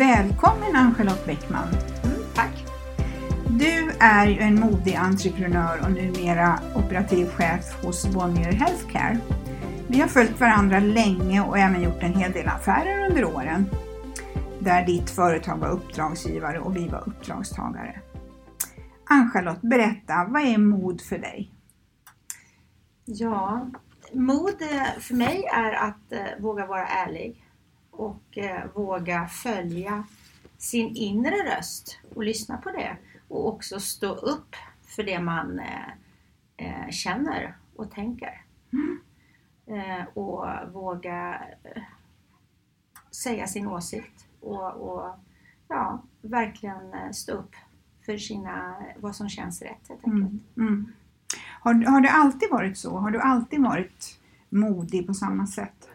Välkommen Ann-Charlotte Bäckman. Mm, tack. Du är ju en modig entreprenör och numera operativ chef hos Bonnier Healthcare. Vi har följt varandra länge och även gjort en hel del affärer under åren. Där ditt företag var uppdragsgivare och vi var uppdragstagare. Ann-Charlotte, berätta, vad är mod för dig? Ja, mod eh, för mig är att eh, våga vara ärlig och eh, våga följa sin inre röst och lyssna på det och också stå upp för det man eh, eh, känner och tänker. Eh, och våga eh, säga sin åsikt och, och ja, verkligen eh, stå upp för sina, vad som känns rätt helt enkelt. Mm. Mm. Har, har det alltid varit så? Har du alltid varit modig på samma sätt?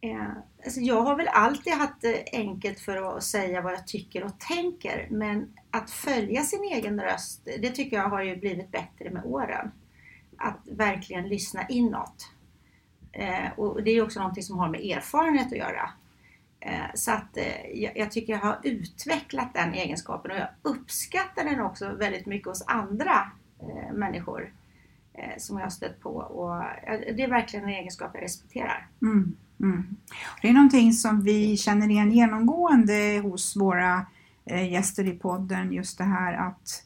Eh, alltså jag har väl alltid haft det enkelt för att säga vad jag tycker och tänker men att följa sin egen röst, det tycker jag har ju blivit bättre med åren. Att verkligen lyssna inåt. Eh, och det är ju också någonting som har med erfarenhet att göra. Eh, så att eh, jag, tycker jag har utvecklat den egenskapen och jag uppskattar den också väldigt mycket hos andra eh, människor eh, som jag har stött på. Och, eh, det är verkligen en egenskap jag respekterar. Mm, mm. Det är någonting som vi känner igen genomgående hos våra eh, gäster i podden, just det här att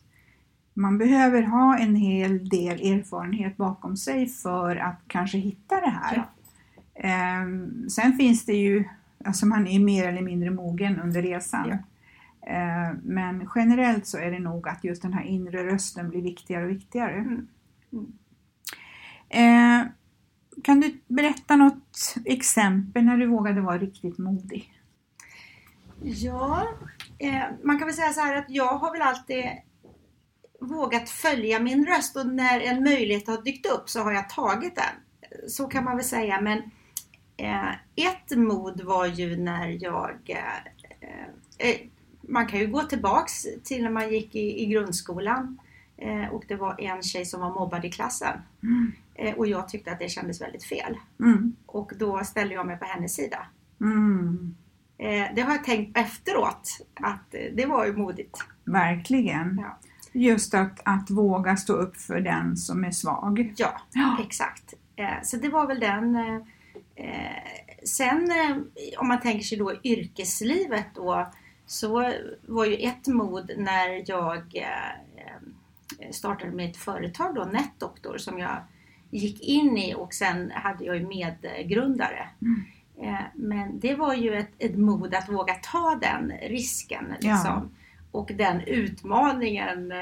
man behöver ha en hel del erfarenhet bakom sig för att kanske hitta det här. Ehm, sen finns det ju, alltså man är mer eller mindre mogen under resan. Ja. Ehm, men generellt så är det nog att just den här inre rösten blir viktigare och viktigare. Mm. Mm. Kan du berätta något exempel när du vågade vara riktigt modig? Ja, eh, man kan väl säga så här att jag har väl alltid vågat följa min röst och när en möjlighet har dykt upp så har jag tagit den. Så kan man väl säga men eh, ett mod var ju när jag eh, man kan ju gå tillbaks till när man gick i, i grundskolan och det var en tjej som var mobbad i klassen Mm. Eh, och jag tyckte att det kändes väldigt fel Mm. och då ställde jag mig på hennes sida. Mm. Eh, det har jag tänkt efteråt att eh, det var ju modigt. Verkligen. Ja. Just att, att våga stå upp för den som är svag. Ja, Ja. exakt. Så det var väl den. Sen om man tänker sig då yrkeslivet då så var ju ett mod när jag startade mitt företag då, NetDoktor, som jag gick in i och sen hade jag ju medgrundare. Mm. Eh, Men det var ju ett, ett mod att våga ta den risken liksom. och den utmaningen eh,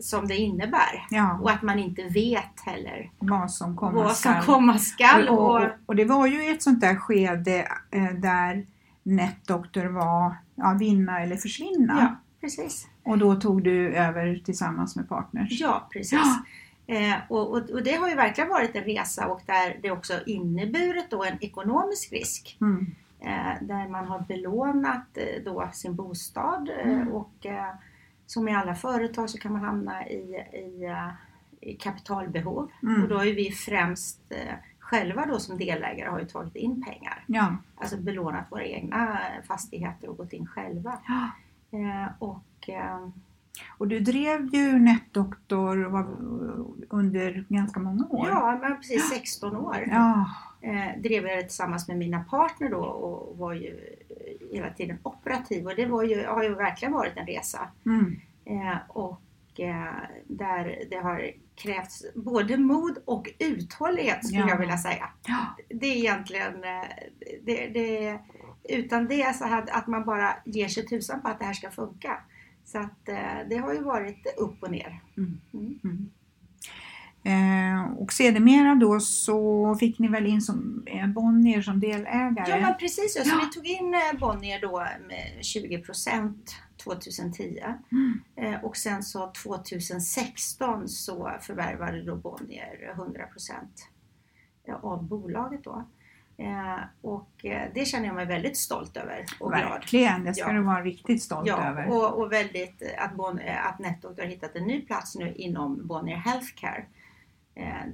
som det innebär. Ja, Och att man inte vet heller vad som komma vad som skall. komma skall. Och, Och, och, och det var ju ett sånt där skede eh, där NetDoktor var ja, vinna eller försvinna. ja, precis. Och då tog du över tillsammans med partners. Ja, precis. Eh, och, och, och det har ju verkligen varit en resa och där det också inneburit då en ekonomisk risk. Mm. Eh, där man har belånat eh, då sin bostad eh, Mm. och eh, som i alla företag så kan man hamna i, i, i kapitalbehov. Mm. Och då ju vi främst själva då som delägare har ju tagit in pengar. Ja. Alltså belånat våra egna fastigheter och gått in själva. Ja. Eh, och eh, Och du drev ju Nätdoktor under ganska många år. ja, men precis 16 år. Ja, eh, drev jag det tillsammans med mina partner då och var ju eh, hela tiden operativ och det var ju, har ju verkligen varit en resa. mm. Eh, och eh, där det har krävts både mod och uthållighet skulle Ja. jag vilja säga. ja. Det är egentligen, eh, det, det, utan det så här att man bara ger sig tusan på att det här ska funka. Så att eh, det har ju varit upp och ner. Mm. Eh, och sedermera då så fick ni väl in som, eh, Bonnier som delägare? Ja men precis, så Ja. vi tog in eh, Bonnier då med 20% 2010 Mm. Eh, och sen så 2016 så förvärvade då Bonnier 100% av bolaget då. Eh, Och eh, det känner jag mig väldigt stolt över och glad. Verkligen, det ska Ja. du vara riktigt stolt Ja, över. och, och väldigt eh, att, bon, att Netdoctor har hittat en ny plats nu inom Bonnier Healthcare.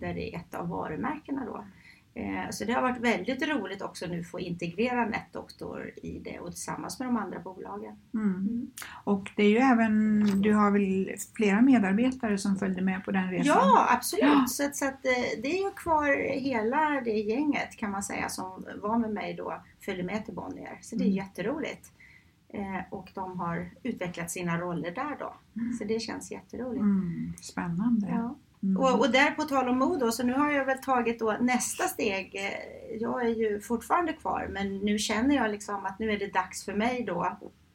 Där det är ett av varumärkena då. Eh, så det har varit väldigt roligt också nu få integrera Netdoctor i det och tillsammans med de andra bolagen. Mm. Och det är ju även, du har väl flera medarbetare som följde med på den resan? Ja, absolut. Ja. Så, att- så att, eh, det är ju kvar hela det gänget kan man säga som var med mig då, följde med till Bonnier. Så det är Mm. jätteroligt. Eh, och de har utvecklat sina roller där då. Så det känns jätteroligt. Mm. Spännande. Ja. Mm. Och, och där på tal om mod då, så nu har jag väl tagit då nästa steg. Eh, Jag är ju fortfarande kvar men nu känner jag liksom att nu är det dags för mig då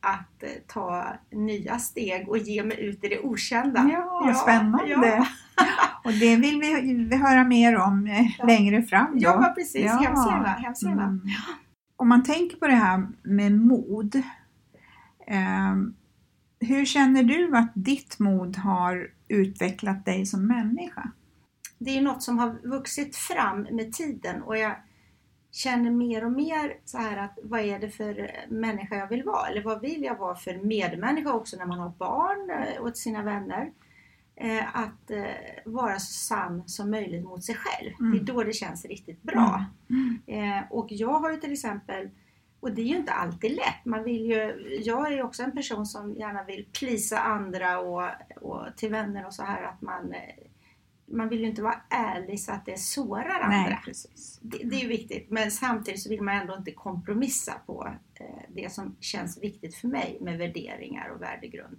att eh, ta nya steg och ge mig ut i det okända. Ja, spännande! Ja, Och det vill vi, höra mer om eh, längre fram. Då. ja precis. Hemskt gärna. Hemskt gärna. Mm. Om man tänker på det här med mod. Eh, hur känner du att ditt mod har utvecklat dig som människa? det är något som har vuxit fram med tiden och jag känner mer och mer så här att vad är det för människa jag vill vara? Eller vad vill jag vara för medmänniska också när man har barn eh, och till sina vänner? Eh, Att eh, vara så sann som möjligt mot sig själv. Mm. Det är då det känns riktigt bra. Eh, Och jag har ju till exempel och det är ju inte alltid lätt. Man vill ju, jag är ju också en person som gärna vill plisa andra och, och till vänner och så här att man eh, man vill ju inte vara ärlig så att det sårar andra. Nej, precis. Det, det är ju viktigt men samtidigt så vill man ändå inte kompromissa på eh, det som känns viktigt för mig med värderingar och värdegrund.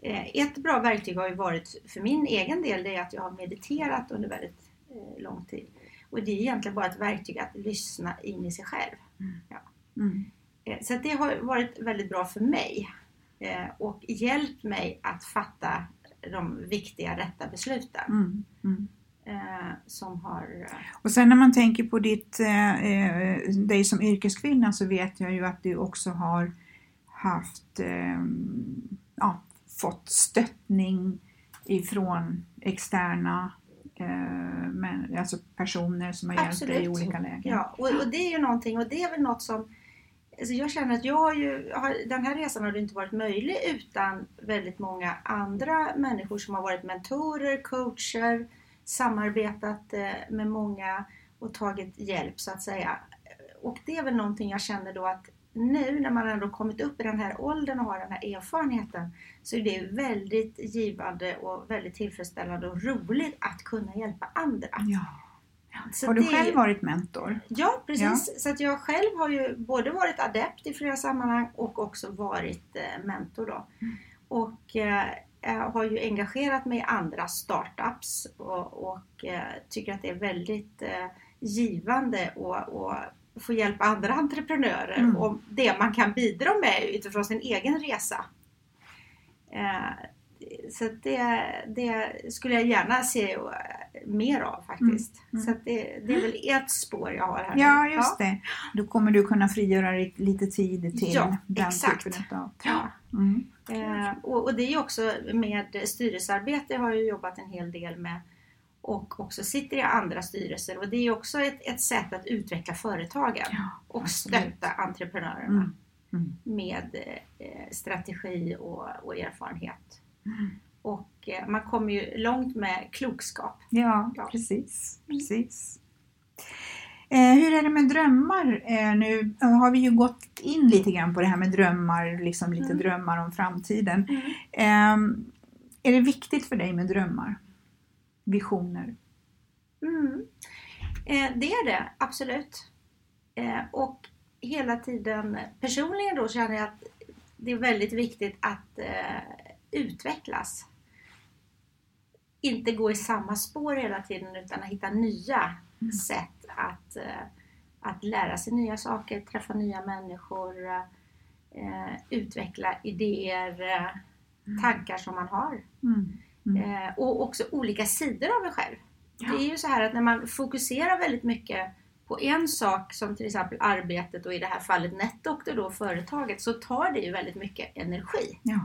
Eh, ett bra verktyg har ju varit för min egen del det är att jag har mediterat under väldigt lång tid. Och det är egentligen bara ett verktyg att lyssna in i sig själv. Mm. Eh, Så det har varit väldigt bra för mig eh, och hjälpt mig att fatta de viktiga rätta besluten Mm. Mm. eh, som har... Och sen när man tänker på ditt, eh, dig som yrkeskvinna så vet jag ju att du också har haft, eh, ja, fått stöttning ifrån externa men, alltså personer som har hjälpt dig i Absolut. olika lägen. Ja, och, och det är ju någonting och det är väl något som Alltså jag känner att jag har ju, har, den här resan hade inte varit möjlig utan väldigt många andra människor som har varit mentorer, coacher, samarbetat eh, med många och tagit hjälp så att säga. Och det är väl någonting jag känner då att nu när man ändå kommit upp i den här åldern och har den här erfarenheten så är det väldigt givande och väldigt tillfredsställande och roligt att kunna hjälpa andra. Ja. Så Har du det själv varit mentor? Ja, precis. Så att jag själv har ju både varit adept i flera sammanhang och också varit eh, mentor. Då. Och eh, har ju engagerat mig i andra startups och, och eh, tycker att det är väldigt eh, givande att få hjälpa andra entreprenörer Mm. och det man kan bidra med utifrån sin egen resa. Eh, så det, det skulle jag gärna se eh, mer av faktiskt. Mm. Så att det, det är väl ett spår jag har här. nu. Ja, just det. Då kommer du kunna frigöra lite tid till Ja, den exakt. typen av... Ja. Mm. Eh, och, och det är också med styrelsearbete har jag jobbat en hel del med och också sitter i andra styrelser och det är också ett, ett sätt att utveckla företagen Ja, och absolut. stötta entreprenörerna Mm. Mm. med eh, strategi och, och erfarenhet. Mm. Och eh, man kommer ju långt med klokskap. Ja, Ja. precis. precis. Eh, hur är det med drömmar? Eh, nu har vi ju gått in lite grann på det här med drömmar, liksom lite Mm. drömmar om framtiden. Eh, är det viktigt för dig med drömmar? Visioner? Mm. Eh, det är det, absolut. Eh, och hela tiden, personligen då känner jag att det är väldigt viktigt att utvecklas. Inte gå i samma spår hela tiden utan att hitta nya sätt att, eh, att lära sig nya saker, träffa nya människor, eh, utveckla idéer, eh, tankar som man har. Mm. Mm. Och också olika sidor av en själv. Det är ju så här att när man fokuserar väldigt mycket på en sak som till exempel arbetet och i det här fallet NetDoctor då företaget så tar det ju väldigt mycket energi. Ja.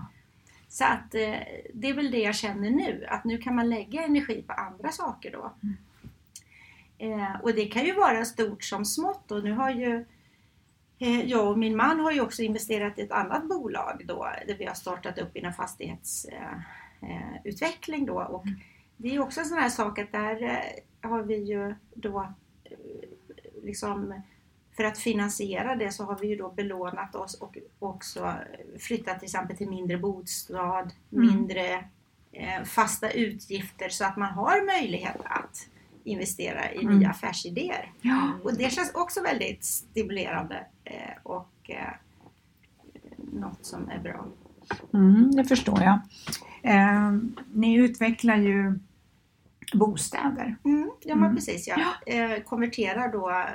Så att eh, det är väl det jag känner nu att nu kan man lägga energi på andra saker då. Eh, och det kan ju vara stort som smått och nu har ju eh, jag och min man har ju också investerat i ett annat bolag då där vi har startat upp inom fastighetsutveckling eh, utveckling då. Och det är också en sån här sak att där eh, har vi ju då eh, liksom för att finansiera det så har vi ju då belånat oss och också flyttat till exempel till mindre bostad, Mm. mindre eh, fasta utgifter så att man har möjlighet att investera i Mm. nya affärsidéer. Ja. Och det känns också väldigt stimulerande eh, och eh, något som är bra. Mm, det förstår jag. Eh, ni utvecklar ju bostäder. Mm, ja men Mm. precis ja. Eh, konverterar då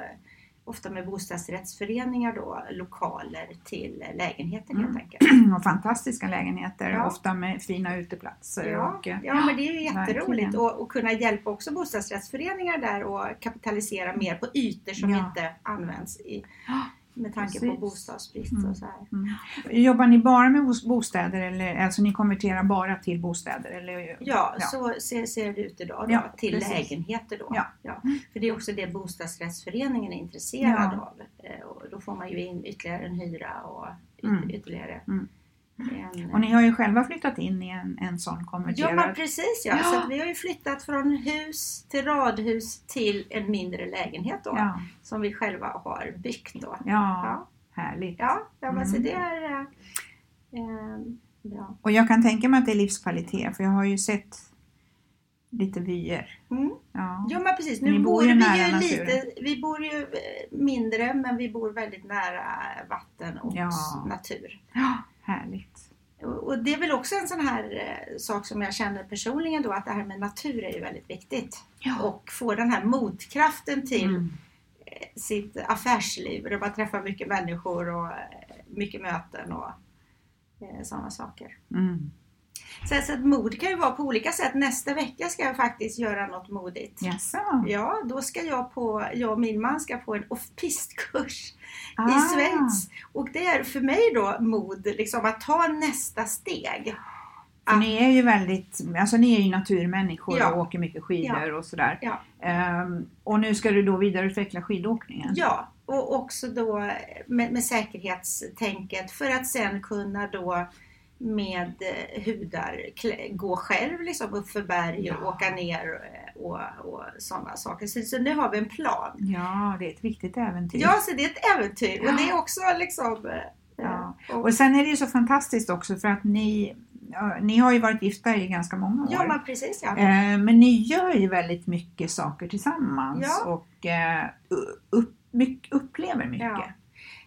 ofta med bostadsrättsföreningar då lokaler till lägenheter helt Mm. enkelt. Och fantastiska lägenheter, Ja. ofta med fina uteplatser. Ja, Och, eh, ja men det är ju jätteroligt verkligen. och, och kunna hjälpa också bostadsrättsföreningar där och kapitalisera mer på ytor som Ja. inte används i, med tanke på precis. bostadsbrist Mm. och så här. Mm. Jobbar ni bara med bos- bostäder eller alltså ni konverterar bara till bostäder? Eller? Ja, så ser, ser det ut idag då, Ja, till precis. lägenheter då. Ja. För det är också det bostadsrättsföreningen är intresserad Ja. av. Eh, Och då får man ju in ytterligare en hyra och yt- Mm. ytterligare Mm. En... Och ni har ju själva flyttat in i en, en sån Ja konverterad. men precis ja. Ja. Så vi har ju flyttat från hus till radhus till en mindre lägenhet då. ja. Som vi själva har byggt då. Ja, Ja, härligt. ja, ja Mm. det är eh, eh, bra. Och jag kan tänka mig att det är livskvalitet för jag har ju sett lite vyer. Mm. Ja. Jo men precis, nu bor vi ju lite, vi bor ju eh, mindre men vi bor väldigt nära vatten och Ja. natur. ja, härligt. Och det är väl också en sån här eh, sak som jag känner personligen då att det här med natur är ju väldigt viktigt. Ja. Och få den här motkraften till Mm. eh, sitt affärsliv där man träffar mycket människor och eh, mycket möten och sådana saker. Mm. Så, så att mod kan ju vara på olika sätt. Nästa vecka ska jag faktiskt göra något modigt. Jaså? Ja, då ska jag på, jag och min man ska på en off-pist-kurs Ah. i Schweiz. Och det är för mig då mod, liksom att ta nästa steg. För ni är ju väldigt, alltså ni är ju naturmänniskor Ja. och åker mycket skidor och sådär. Ja. Ehm, och nu ska du då vidareutveckla skidåkningen? Ja, och också då med, med säkerhetstänket för att sen kunna då med eh, hudar klä, gå själv liksom upp för berg och Ja. åka ner eh, och, och sådana saker. Så, så nu har vi en plan. Ja, det är ett viktigt äventyr. Ja, så det är ett äventyr och det är också liksom... eh, Ja. och, Och sen är det ju så fantastiskt också för att ni, ja, ni har ju varit gifta i ganska många år. ja, men precis ja. Men ni gör ju väldigt mycket saker tillsammans Ja. och upp, upplever mycket. Ja.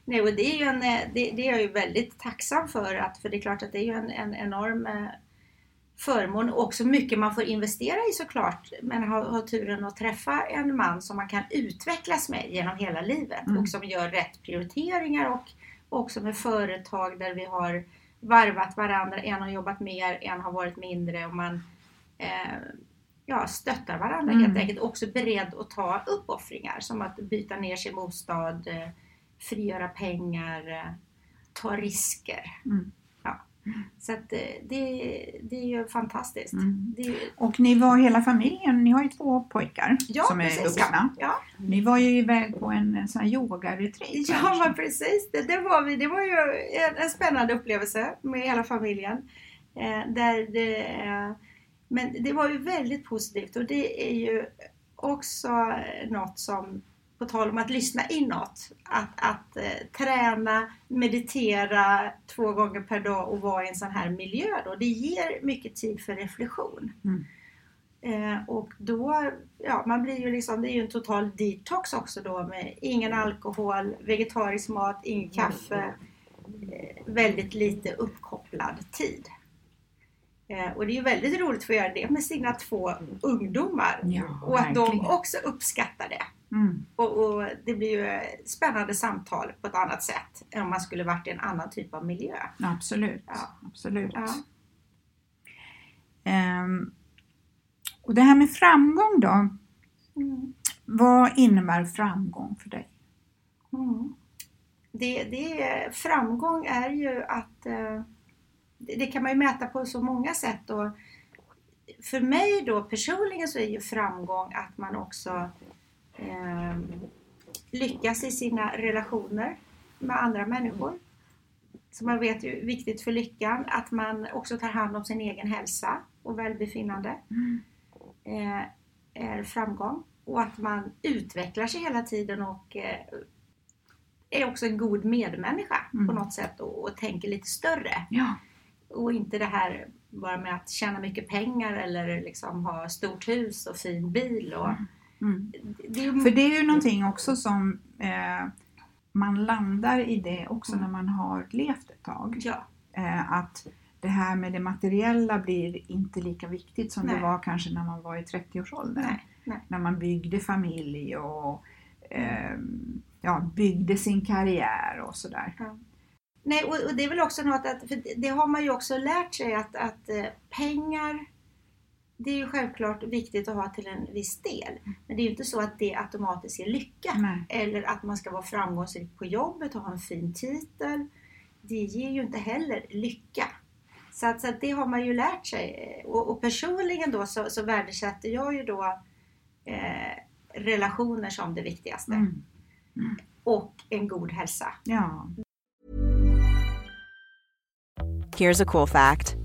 Nej, och det är ju en, eh, det, det är jag ju väldigt tacksam för, att, för det är klart att det är ju en, en enorm eh, förmån och också mycket man får investera i såklart. Men ha, ha turen att träffa en man som man kan utvecklas med genom hela livet Mm. och som gör rätt prioriteringar och också med företag där vi har varvat varandra. En har jobbat mer, en har varit mindre och man eh, ja, stöttar varandra Mm. helt enkelt. Också beredd att ta uppoffringar som att byta ner sin bostad, eh, frigöra pengar, ta risker. Mm. Ja. Så att eh, det, det är ju fantastiskt. Mm. Det Och ni var hela familjen, ni har ju två pojkar ja, som är precis, vuxna. Ja. Ja. Ni var ju iväg på en, sån här yogaretreat. Ja, men precis. Det, det, var vi. det var ju en, en spännande upplevelse med hela familjen. Eh, där det, eh, men det var ju väldigt positivt och det är ju också något som på tal om att lyssna inåt, att, att eh, träna, meditera två gånger per dag och vara i en sån här miljö då, det ger mycket tid för reflektion. Mm. Eh, och då, ja man blir ju liksom, det är ju en total detox också då med ingen alkohol, vegetarisk mat, ingen kaffe, eh, väldigt lite uppkopplad tid. Eh, och det är ju väldigt roligt att få göra det med sina två ungdomar. Ja, och att de verkligen. också uppskattar det. Mm. Och, och det blir ju spännande samtal på ett annat sätt än om man skulle varit i en annan typ av miljö. Absolut. Ja. Absolut. Ja. Ehm, och det här med framgång då. Mm. Vad innebär framgång för dig? Mm. Det, det, framgång är ju att eh, det, det kan man ju mäta på så många sätt. Och för mig då personligen så är ju framgång att man också eh, lyckas i sina relationer med andra människor. Så man vet ju viktigt för lyckan att man också tar hand om sin egen hälsa och välbefinnande. Eh, är framgång. Och att man utvecklar sig hela tiden och eh, är också en god medmänniska Mm. på något sätt och, och tänker lite större. Ja. Och inte det här bara med att tjäna mycket pengar eller liksom ha stort hus och fin bil. Och, Mm. Det är ju, För det är ju någonting också som eh, man landar i det också när man har levt ett tag. ja, Eh, att det här med det materiella blir inte lika viktigt som det Nej. var kanske när man var i 30-årsåldern. nej, nej. När man byggde familj och eh, ja, byggde sin karriär och sådär. Nej, och, och det är väl också något att, för det, det har man ju också lärt sig att, att eh, pengar, det är ju självklart viktigt att ha till en viss del. Men det är ju inte så att det automatiskt ger lycka. Nej. Eller att man ska vara framgångsrik på jobbet och ha en fin titel. Det ger ju inte heller lycka. Så att, så att det har man ju lärt sig. Och, och personligen då så, så värdesätter jag ju då eh, relationer som det viktigaste. Mm. Och en god hälsa. Ja. Here's a cool fact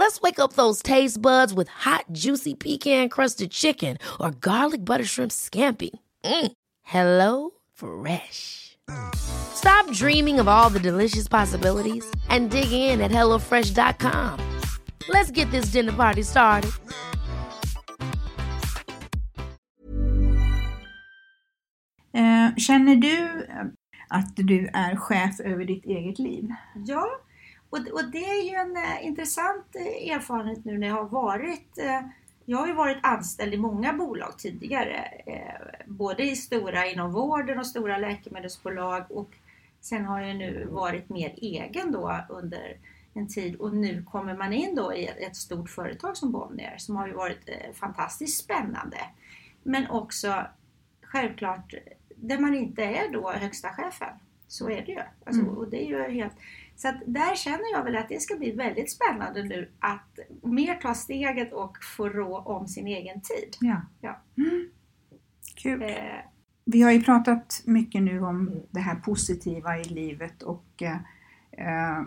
Let's wake up those taste buds with hot, juicy pecan crusted chicken or garlic butter shrimp scampi. Mm. Hello Fresh. Stop dreaming of all the delicious possibilities and dig in at HelloFresh.com. Let's get this dinner party started. Eh, känner du eh, att du är chef över ditt eget liv? Ja, och, och det är ju en eh, intressant eh, erfarenhet nu när jag har varit eh, jag har ju varit anställd i många bolag tidigare, eh, både i stora inom vården och stora läkemedelsbolag och sen har jag nu varit mer egen då under en tid och nu kommer man in då i ett, ett stort företag som Bonnier som har ju varit eh, fantastiskt spännande. Men också självklart där man inte är då högsta chefen. Så är det ju. Alltså, Mm. och det är ju helt... Så att där känner jag väl att det ska bli väldigt spännande nu att mer ta steget och få rå om sin egen tid. Ja. Ja. Mm. Kul. Eh, Vi har ju pratat mycket nu om det här positiva i livet och, eh,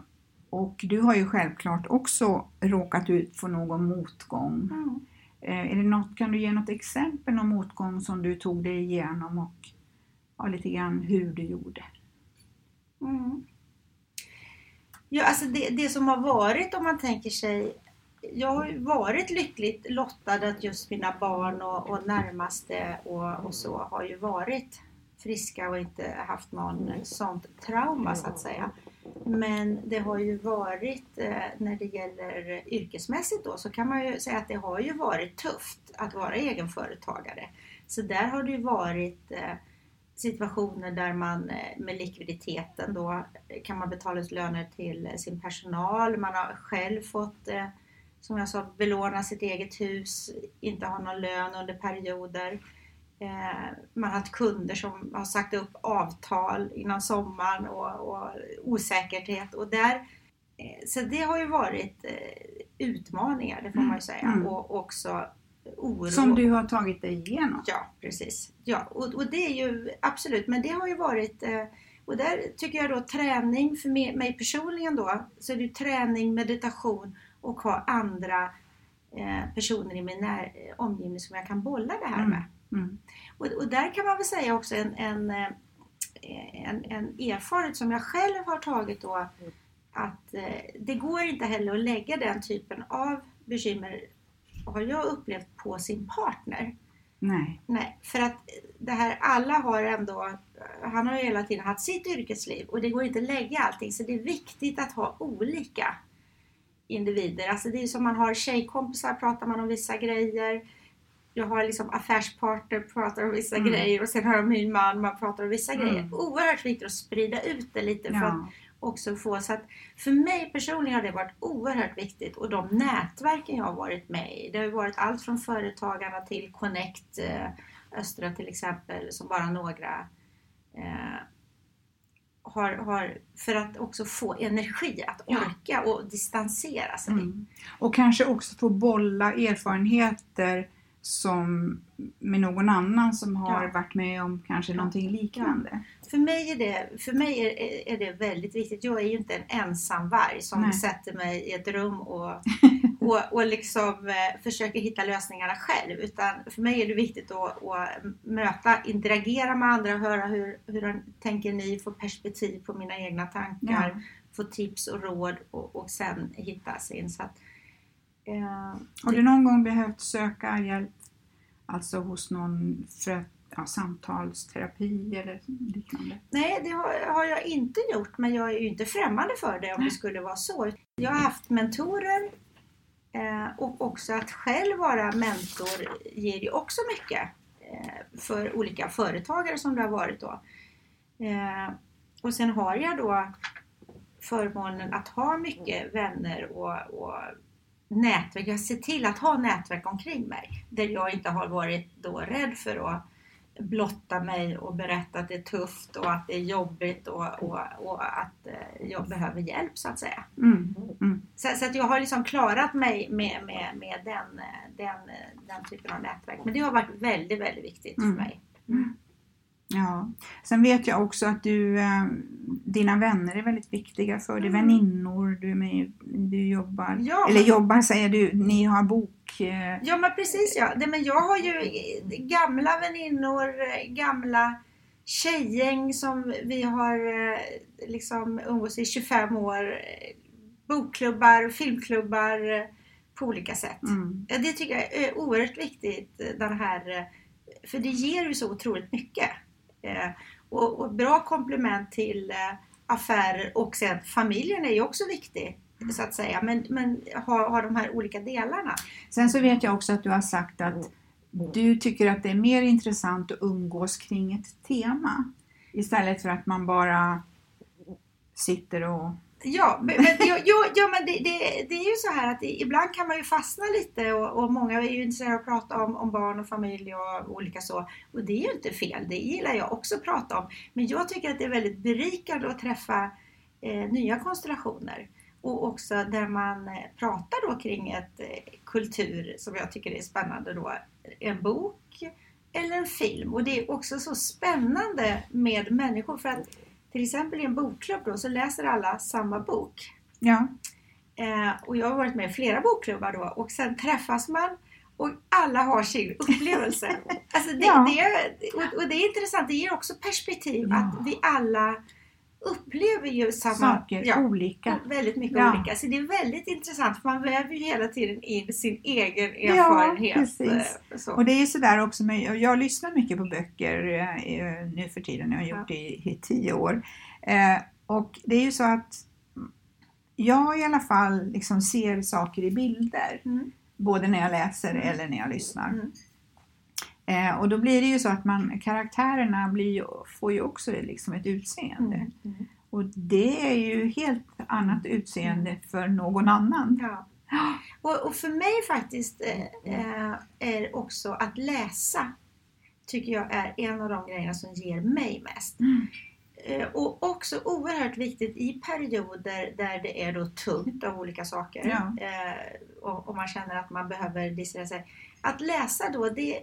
och du har ju självklart också råkat ut för någon motgång. mm. Eh, är det något, kan du ge något exempel om motgång som du tog dig igenom och ja, lite grann hur du gjorde? Mm. Ja, alltså det, det som har varit om man tänker sig jag har ju varit lyckligt lottad att just mina barn och, och närmaste och, och, så har ju varit friska och inte haft någon sånt trauma så att säga. Men det har ju varit, eh, när det gäller yrkesmässigt då, så kan man ju säga att det har ju varit tufft att vara egenföretagare. Så där har det ju varit eh, situationer där man eh, med likviditeten då kan man betala ut löner till sin personal. Man har själv fått, som jag sa, belåna sitt eget hus, inte ha någon lön under perioder. Man har haft kunder som har sagt upp avtal innan sommaren och, och osäkerhet och där så det har ju varit utmaningar, det får man ju säga. Mm. Och också oro. Som du har tagit dig igenom. Ja, precis. Ja, och, och det är ju absolut, men det har ju varit eh, och där tycker jag då träning för mig, personligen då, så är det träning, meditation och ha andra eh, personer i min när, omgivning som jag kan bolla det här Mm. med. Mm. Och, och där kan man väl säga också en, en, eh, en, en erfarenhet som jag själv har tagit då att eh, det går inte heller att lägga den typen av bekymmer har jag upplevt på sin partner. Nej. Nej, för att det här, alla har ändå, han har ju hela tiden haft sitt yrkesliv och det går inte att lägga allting så det är viktigt att ha olika individer. Alltså det är som man har tjejkompisar pratar man om vissa grejer. Jag har liksom affärspartner pratar om vissa Mm. grejer och sen har jag min man man pratar om vissa Mm. grejer. Oerhört viktigt att sprida ut det lite för att Ja. Också få så att för mig personligen har det varit oerhört viktigt och de nätverken jag har varit med i. Det har varit allt från Företagarna till Connect eh, Östra till exempel som bara några eh, har, har för att också få energi att orka och distansera sig. Mm. Och kanske också få bolla erfarenheter som med någon annan som har Ja. varit med om kanske någonting liknande. För mig, är det, för mig är, är det väldigt viktigt. Jag är ju inte en ensam varg som Nej. sätter mig i ett rum och, och, och liksom eh, försöker hitta lösningarna själv. Utan för mig är det viktigt att, att möta, interagera med andra, höra hur, hur tänker ni, få perspektiv på mina egna tankar, Ja. få tips och råd och, och sen hitta sin. Så att, eh, Har du någon gång behövt söka hjälp alltså hos någon för ja, samtalsterapi eller liknande? Nej, det har, har jag inte gjort, men jag är ju inte främmande för det om det skulle vara så. Jag har haft mentorer eh, och också att själv vara mentor ger ju också mycket eh, för olika företagare som det har varit då. Eh, och sen har jag då förmånen att ha mycket vänner och, och nätverk. Jag ser till att ha nätverk omkring mig där jag inte har varit då rädd för att blotta mig och berätta att det är tufft och att det är jobbigt och, och, och att eh, jag behöver hjälp så att säga. Mm. Mm. Så, så att jag har liksom klarat mig med, med, med den, eh, den, eh, den typen av nätverk. Men det har varit väldigt, väldigt viktigt Mm. för mig. Ja. Sen vet jag också att du, eh, dina vänner är väldigt viktiga för dig. Mm. Väninnor, du, är med, du jobbar, Ja, eller jobbar säger du, ni har bok. Eh, Ja men precis ja. Det, men jag har ju gamla väninnor, gamla tjejgäng som vi har eh, liksom umgås i 25 år. Bokklubbar, filmklubbar på olika sätt. mm. Det tycker jag är oerhört viktigt. Den här, för det ger ju så otroligt mycket. Eh, Och, och bra komplement till eh, affärer och sen familjen är ju också viktig. Så att säga. Men, men ha, ha de här olika delarna. Sen så vet jag också att du har sagt att du tycker att det är mer intressant att umgås kring ett tema istället för att man bara sitter och... Ja, men, men, jo, jo, ja, men det, det, det är ju så här att det, ibland kan man ju fastna lite och, och många är ju intresserade av att prata om, om barn och familj och olika så. Och det är ju inte fel, det gillar jag också att prata om. Men jag tycker att det är väldigt berikande att träffa eh, nya konstellationer. Och också där man eh, pratar då kring ett eh, kultur som jag tycker är spännande då. En bok eller en film. Och det är också så spännande med människor för att till exempel i en bokklubb då så läser alla samma bok. Ja, Eh, och jag har varit med i flera bokklubbar då och sen träffas man och alla har sin upplevelse. alltså det, Ja. det, och, och det är intressant, det ger också perspektiv Ja. att vi alla upplever ju samma Saker, ja, olika. Väldigt mycket Ja. olika. Så det är väldigt intressant för man väver ju hela tiden in sin egen Ja, erfarenhet. precis. eh, Så. Och det är ju sådär också med, jag- lyssnar mycket på böcker eh, nu för tiden, jag har gjort det i, i tio år. Eh, och det är ju så att jag i alla fall liksom ser saker i bilder. Mm. Både när jag läser eller när jag lyssnar. Mm. Eh, och då blir det ju så att man, karaktärerna blir får ju också liksom ett utseende. Mm. Mm. Och det är ju helt annat utseende för någon annan. Ja. Och, och för mig faktiskt eh, är också att läsa tycker jag är en av de grejerna som ger mig mest. Mm. Eh, och också oerhört viktigt i perioder där det är då tungt av olika saker Ja. eh, och, och man känner att man behöver distrahera sig. Att läsa då, det,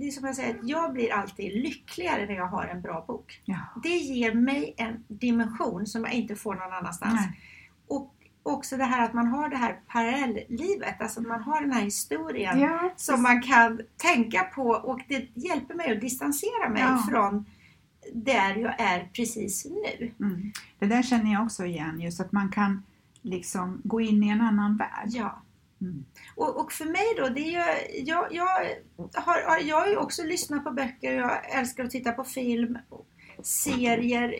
det är som jag säger, att jag blir alltid lyckligare när jag har en bra bok. Ja. Det ger mig en dimension som jag inte får någon annanstans. Nej. Och också det här att man har det här parallelllivet, alltså att man har den här historien Ja, som man kan tänka på och det hjälper mig att distansera mig Ja. från där jag är precis nu. Mm. Det där känner jag också igen, just att man kan liksom gå in i en annan värld. Ja. Mm. Och, och för mig då, det är ju, jag, jag, har, jag har ju också lyssnat på böcker, jag älskar att titta på film. Serier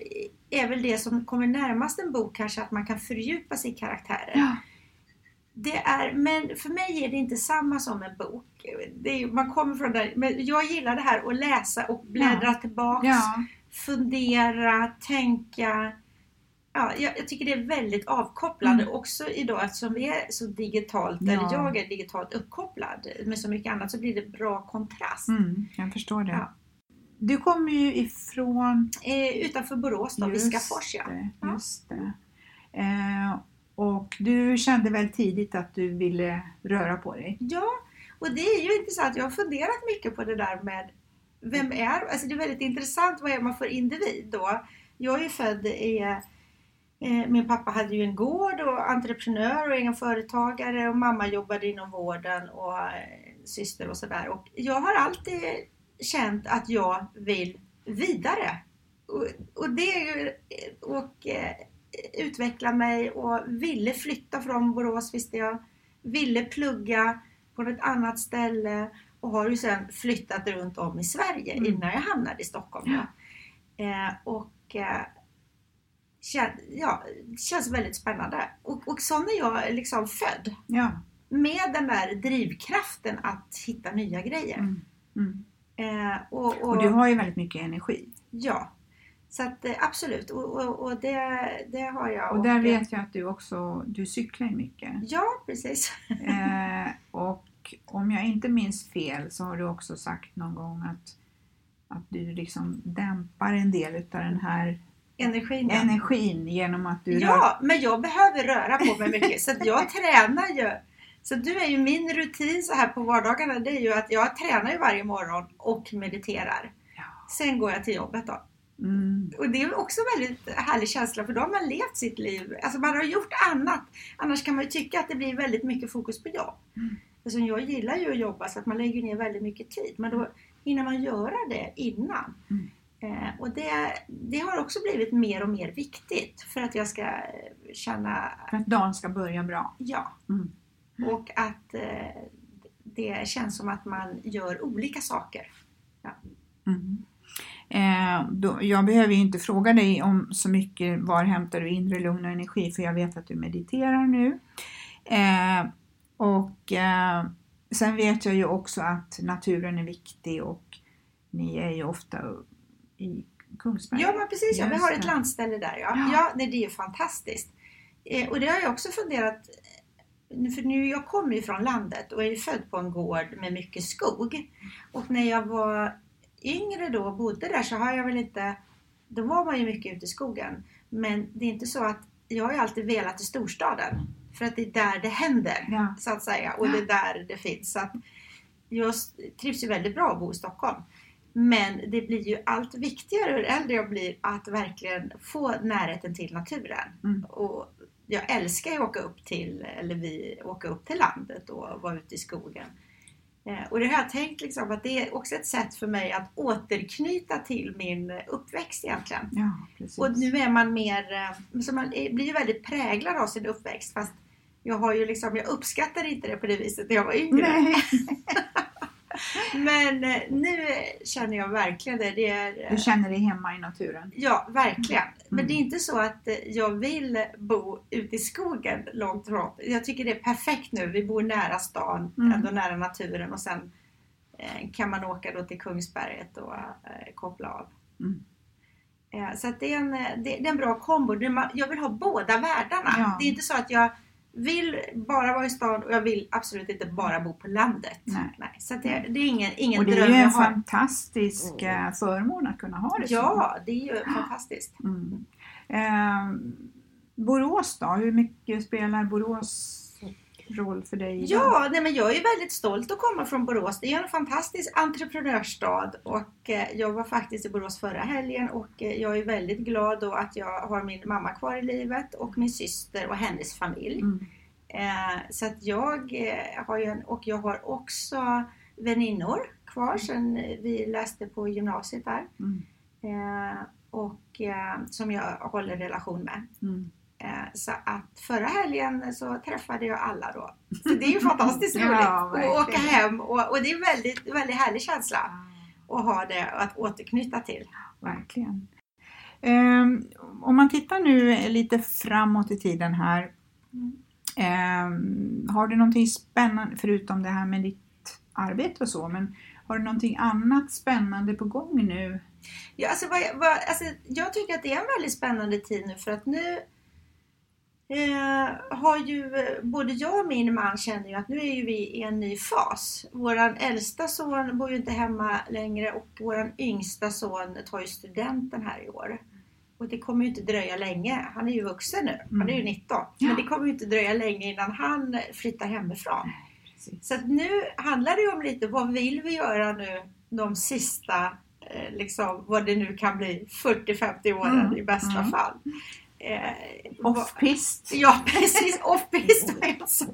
är väl det som kommer närmast en bok kanske, att man kan fördjupa sig i karaktärer. Ja. Det är, men för mig är det inte samma som en bok. Är, man kommer från där, men jag gillar det här att läsa och bläddra tillbaks, Ja. fundera, tänka. Ja, jag, jag tycker det är väldigt avkopplande Mm. också idag eftersom vi är så digitalt, Ja. eller jag är digitalt uppkopplad med så mycket annat så blir det bra kontrast. Mm, jag förstår det. Ja. Du kommer ju ifrån Eh, utanför Borås då, Just Viskafors ja. det, just det. Eh, och du kände väl tidigt att du ville röra på dig? Ja, och det är ju intressant. Jag har funderat mycket på det där med vem är, alltså det är väldigt intressant vad är man för individ då. Jag är ju född i, min pappa hade ju en gård och entreprenör och egen företagare och mamma jobbade inom vården och eh, syster och sådär. Och jag har alltid känt att jag vill vidare. Och, och det är ju, och eh, utveckla mig och ville flytta från Borås visste jag. Ville plugga på ett annat ställe och har ju sen flyttat runt om i Sverige Mm. innan jag hamnade i Stockholm. då. Eh, och eh, kän, ja, känns väldigt spännande. Och, och sån är jag liksom född. Ja. Med den där drivkraften att hitta nya grejer. Mm. Mm. Eh, och, Och du har ju väldigt mycket energi. Ja, så att eh, absolut. Och, och, och det, det har jag. Och där vet jag att du också du cyklar mycket. Ja, precis. Eh, och om jag inte minns fel så har du också sagt någon gång att, att du liksom dämpar en del utav den här Energin. energin genom att du rör Ja, men jag behöver röra på mig mycket så jag tränar ju. Så du är ju min rutin så här på vardagarna det är ju att jag tränar ju varje morgon och mediterar. Ja. Sen går jag till jobbet då. Mm. Och det är också en väldigt härlig känsla för då har man levt sitt liv. Alltså man har gjort annat. Annars kan man ju tycka att det blir väldigt mycket fokus på jobb. Mm. Alltså jag gillar ju att jobba så att man lägger ner väldigt mycket tid. Men då hinner man göra det innan. Mm. Eh, och det, det har också blivit mer och mer viktigt för att jag ska eh, känna, För att dagen ska börja bra. ja. Mm. Och att eh, det känns som att man gör olika saker. Mm. Eh, då, jag behöver ju inte fråga dig om så mycket var hämtar du inre lugn och energi för jag vet att du mediterar nu. Eh, och eh, sen vet jag ju också att naturen är viktig och ni är ju ofta i Kungsberg. Ja men precis, ja, vi har ett landställe där ja. Ja. Ja, det är ju fantastiskt. Eh, och det har jag också funderat, eh, för nu jag kommer ju från landet och är född på en gård med mycket skog. Och när jag var yngre då och bodde där så har jag väl inte, då var man ju mycket ute i skogen. Men det är inte så att, jag har ju alltid velat till storstaden. För att det är där det händer, Ja. så att säga. Och det är där det finns. Så att jag trivs ju väldigt bra att bo i Stockholm. Men det blir ju allt viktigare hur äldre jag blir att verkligen få närheten till naturen. Mm. Och jag älskar ju att åka upp till, eller vi åka upp till landet och vara ute i skogen. Eh, och det har jag tänkt liksom att det är också ett sätt för mig att återknyta till min uppväxt egentligen. Ja. Och nu är man mer, eh, så man blir ju väldigt präglad av sin uppväxt fast jag har ju liksom, jag uppskattar inte det på det viset när jag var yngre. Men eh, nu känner jag verkligen det. det är, eh, du känner dig hemma i naturen. Ja, verkligen. Men Mm. det är inte så att eh, jag vill bo ute i skogen långt ifrån. Jag tycker det är perfekt nu. Vi bor nära stan, Mm. ändå nära naturen och sen eh, kan man åka då till Kungsberget och eh, koppla av. Mm. Eh, så det, är en, eh, det, är en bra kombo. Jag vill ha båda världarna. Ja. Det är inte så att jag vill bara vara i stan och jag vill absolut inte bara bo på landet. Nej. Så att det, det är ingen, ingen Och det är ju en fantastisk eh, förmån att kunna ha det så. Ja, det är ju fantastiskt. Mm. Eh, Borås då? Hur mycket spelar Borås roll för dig? Ja, nej men jag är väldigt stolt att komma från Borås. Det är en fantastisk entreprenörsstad och eh, jag var faktiskt i Borås förra helgen och eh, jag är väldigt glad då att jag har min mamma kvar i livet och min syster och hennes familj. Mm. Eh, så att jag har ju en, och jag har också väninnor kvar sen vi läste på gymnasiet där. Mm. Och som jag håller relation med. Mm. Eh, Så att förra helgen så träffade jag alla då. Så det är ju fantastiskt Ja, roligt att verkligen. åka hem och, och det är en väldigt, väldigt härlig känsla att ha det att återknyta till. Verkligen. Ehm, om man tittar nu lite framåt i tiden här. ehm, har du någonting spännande, förutom det här med ditt arbete och så, men har du någonting annat spännande på gång nu? Ja, alltså, vad, vad, alltså, jag tycker att det är en väldigt spännande tid nu för att nu eh, har ju eh, både jag och min man känner ju att nu är ju vi i en ny fas. Våran äldsta son bor ju inte hemma längre och våran yngsta son tar ju studenten här i år. Och det kommer ju inte dröja länge. Han är ju vuxen nu. Han är ju 19. Men det kommer ju inte dröja länge innan han flyttar hemifrån. Så att nu handlar det ju om lite vad vill vi göra nu de sista, eh, liksom, vad det nu kan bli, 40-50 åren Mm, i bästa mm. fall. Eh, Off-pist? Ja precis, off-pist var jag så.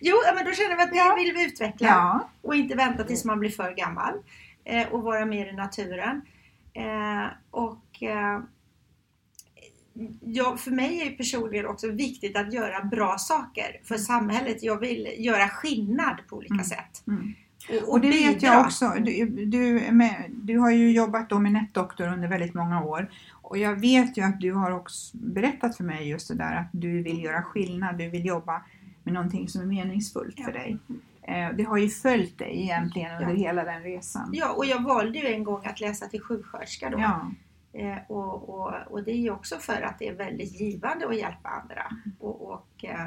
Jo men då känner vi att det Ja. vill vi utveckla Ja. och inte vänta tills man blir för gammal eh, och vara mer i naturen. Eh, och eh, ja, för mig är ju personligen också viktigt att göra bra saker för samhället. Jag vill göra skillnad på olika Mm. sätt. Mm. Och, Och det vet bidra. jag också. Du, du, med, du har ju jobbat då med NetDoktor under väldigt många år. Och jag vet ju att du har också berättat för mig just det där att du vill göra skillnad. Du vill jobba med någonting som är meningsfullt för dig. Eh, Det har ju följt dig egentligen under Ja. hela den resan. Ja, och jag valde ju en gång att läsa till sjuksköterska då. Ja. Eh, och, och, och det är ju också för att det är väldigt givande att hjälpa andra. Och, och, eh,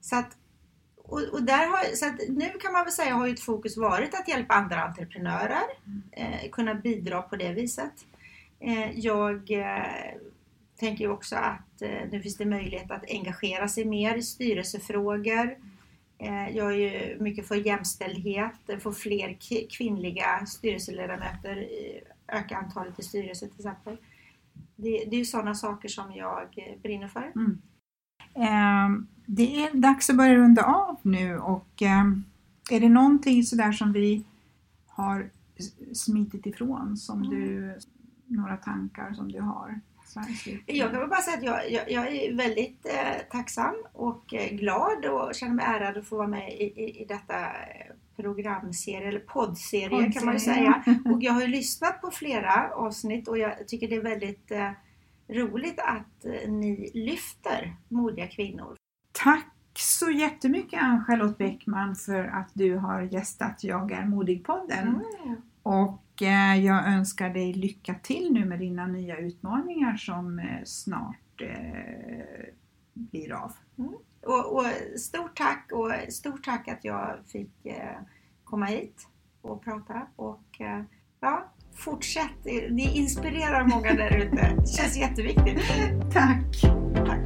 så att, och, där har, så att nu kan man väl säga har ju ett fokus varit att hjälpa andra entreprenörer, eh, kunna bidra på det viset. Eh, jag eh, tänker också att eh, nu finns det möjlighet att engagera sig mer i styrelsefrågor. Eh, jag är ju mycket för jämställdhet, eh, få fler kvinnliga styrelseledamöter, öka antalet i styrelsen till exempel. Det, det är ju sådana saker som jag eh, brinner för. Ehm, Det är dags att börja runda av nu och ehm, är det någonting sådär som vi har smitit ifrån som du, några tankar som du har? Jag kan väl bara säga att jag, jag, jag är väldigt eh, tacksam och eh, glad och känner mig ärad att få vara med i, i, i detta eh, programserie, eller poddserie kan man ju säga. Och jag har ju lyssnat på flera avsnitt och jag tycker det är väldigt eh, roligt att eh, ni lyfter modiga kvinnor. Tack så jättemycket Ann-Charlotte Bäckman för att du har gästat Jag är modig-podden. Och eh, jag önskar dig lycka till nu med dina nya utmaningar som eh, snart eh, blir av. Och, och stort tack och stort tack att jag fick komma hit och prata och ja, fortsätt. Ni inspirerar många där ute. Det känns jätteviktigt. Tack! Tack.